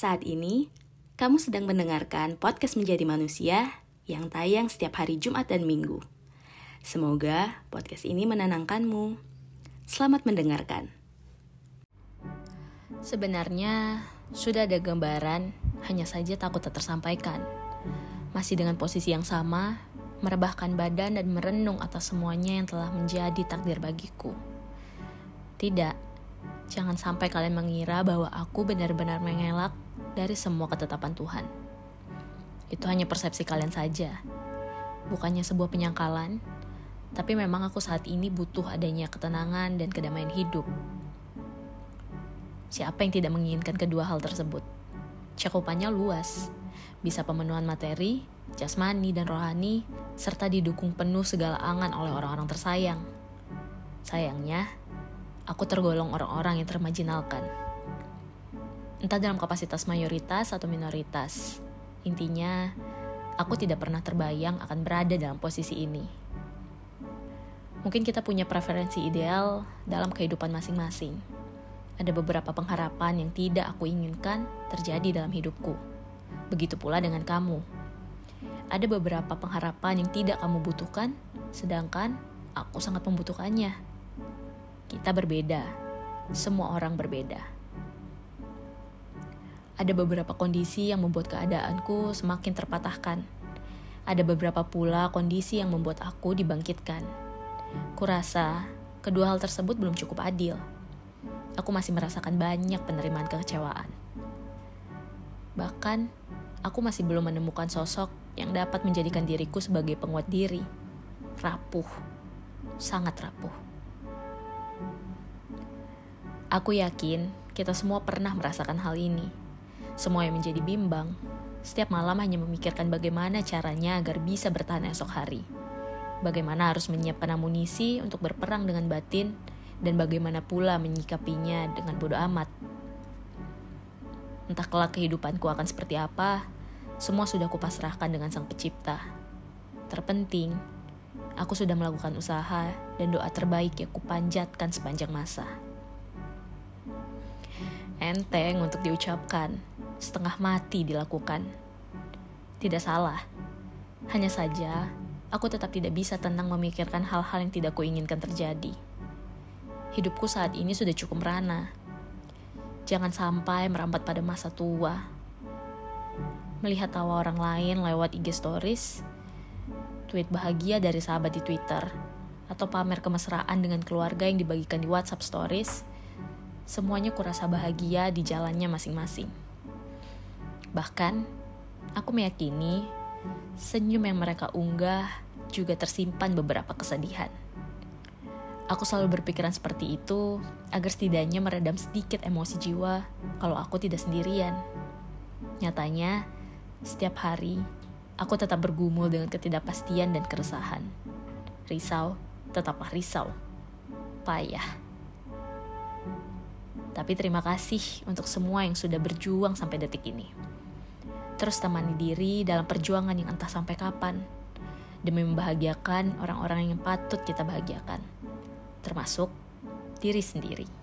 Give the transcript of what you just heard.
Saat ini, kamu sedang mendengarkan podcast Menjadi Manusia yang tayang setiap hari Jumat dan Minggu. Semoga podcast ini menenangkanmu. Selamat mendengarkan. Sebenarnya, sudah ada gambaran, hanya saja takut tak tersampaikan. Masih dengan posisi yang sama, merebahkan badan dan merenung atas semuanya yang telah menjadi takdir bagiku. Tidak, jangan sampai kalian mengira bahwa aku benar-benar mengelak dari semua ketetapan Tuhan. Itu hanya persepsi kalian saja, bukannya sebuah penyangkalan, tapi memang aku saat ini butuh adanya ketenangan dan kedamaian hidup. Siapa yang tidak menginginkan kedua hal tersebut? Cakupannya luas, bisa pemenuhan materi, jasmani, dan rohani, serta didukung penuh segala angan oleh orang-orang tersayang. Sayangnya, aku tergolong orang-orang yang termajinalkan. Entah dalam kapasitas mayoritas atau minoritas, intinya aku tidak pernah terbayang akan berada dalam posisi ini. Mungkin kita punya preferensi ideal dalam kehidupan masing-masing. Ada beberapa pengharapan yang tidak aku inginkan terjadi dalam hidupku. Begitu pula dengan kamu. Ada beberapa pengharapan yang tidak kamu butuhkan, sedangkan aku sangat membutuhkannya. Kita berbeda, semua orang berbeda. Ada beberapa kondisi yang membuat keadaanku semakin terpatahkan. Ada beberapa pula kondisi yang membuat aku dibangkitkan. Kurasa kedua hal tersebut belum cukup adil. Aku masih merasakan banyak penerimaan kekecewaan. Bahkan, aku masih belum menemukan sosok yang dapat menjadikan diriku sebagai penguat diri. Rapuh, sangat rapuh. Aku yakin kita semua pernah merasakan hal ini. Semua yang menjadi bimbang, setiap malam hanya memikirkan bagaimana caranya agar bisa bertahan esok hari. Bagaimana harus menyiapkan amunisi untuk berperang dengan batin, dan bagaimana pula menyikapinya dengan bodoh amat. Entah kelak kehidupanku akan seperti apa, semua sudah kupasrahkan dengan sang pencipta. Terpenting, aku sudah melakukan usaha dan doa terbaik yang kupanjatkan sepanjang masa enteng untuk diucapkan, setengah mati dilakukan. Tidak salah, hanya saja aku tetap tidak bisa tenang memikirkan hal-hal yang tidak kuinginkan terjadi. Hidupku saat ini sudah cukup merana. Jangan sampai merambat pada masa tua. Melihat tawa orang lain lewat IG stories, tweet bahagia dari sahabat di Twitter, atau pamer kemesraan dengan keluarga yang dibagikan di WhatsApp stories, semuanya kurasa bahagia di jalannya masing-masing. Bahkan, aku meyakini senyum yang mereka unggah juga tersimpan beberapa kesedihan. Aku selalu berpikiran seperti itu agar setidaknya meredam sedikit emosi jiwa kalau aku tidak sendirian. Nyatanya, setiap hari aku tetap bergumul dengan ketidakpastian dan keresahan. Risau, tetaplah risau. Payah. Tapi terima kasih untuk semua yang sudah berjuang sampai detik ini. Terus temani diri dalam perjuangan yang entah sampai kapan, demi membahagiakan orang-orang yang patut kita bahagiakan, termasuk diri sendiri.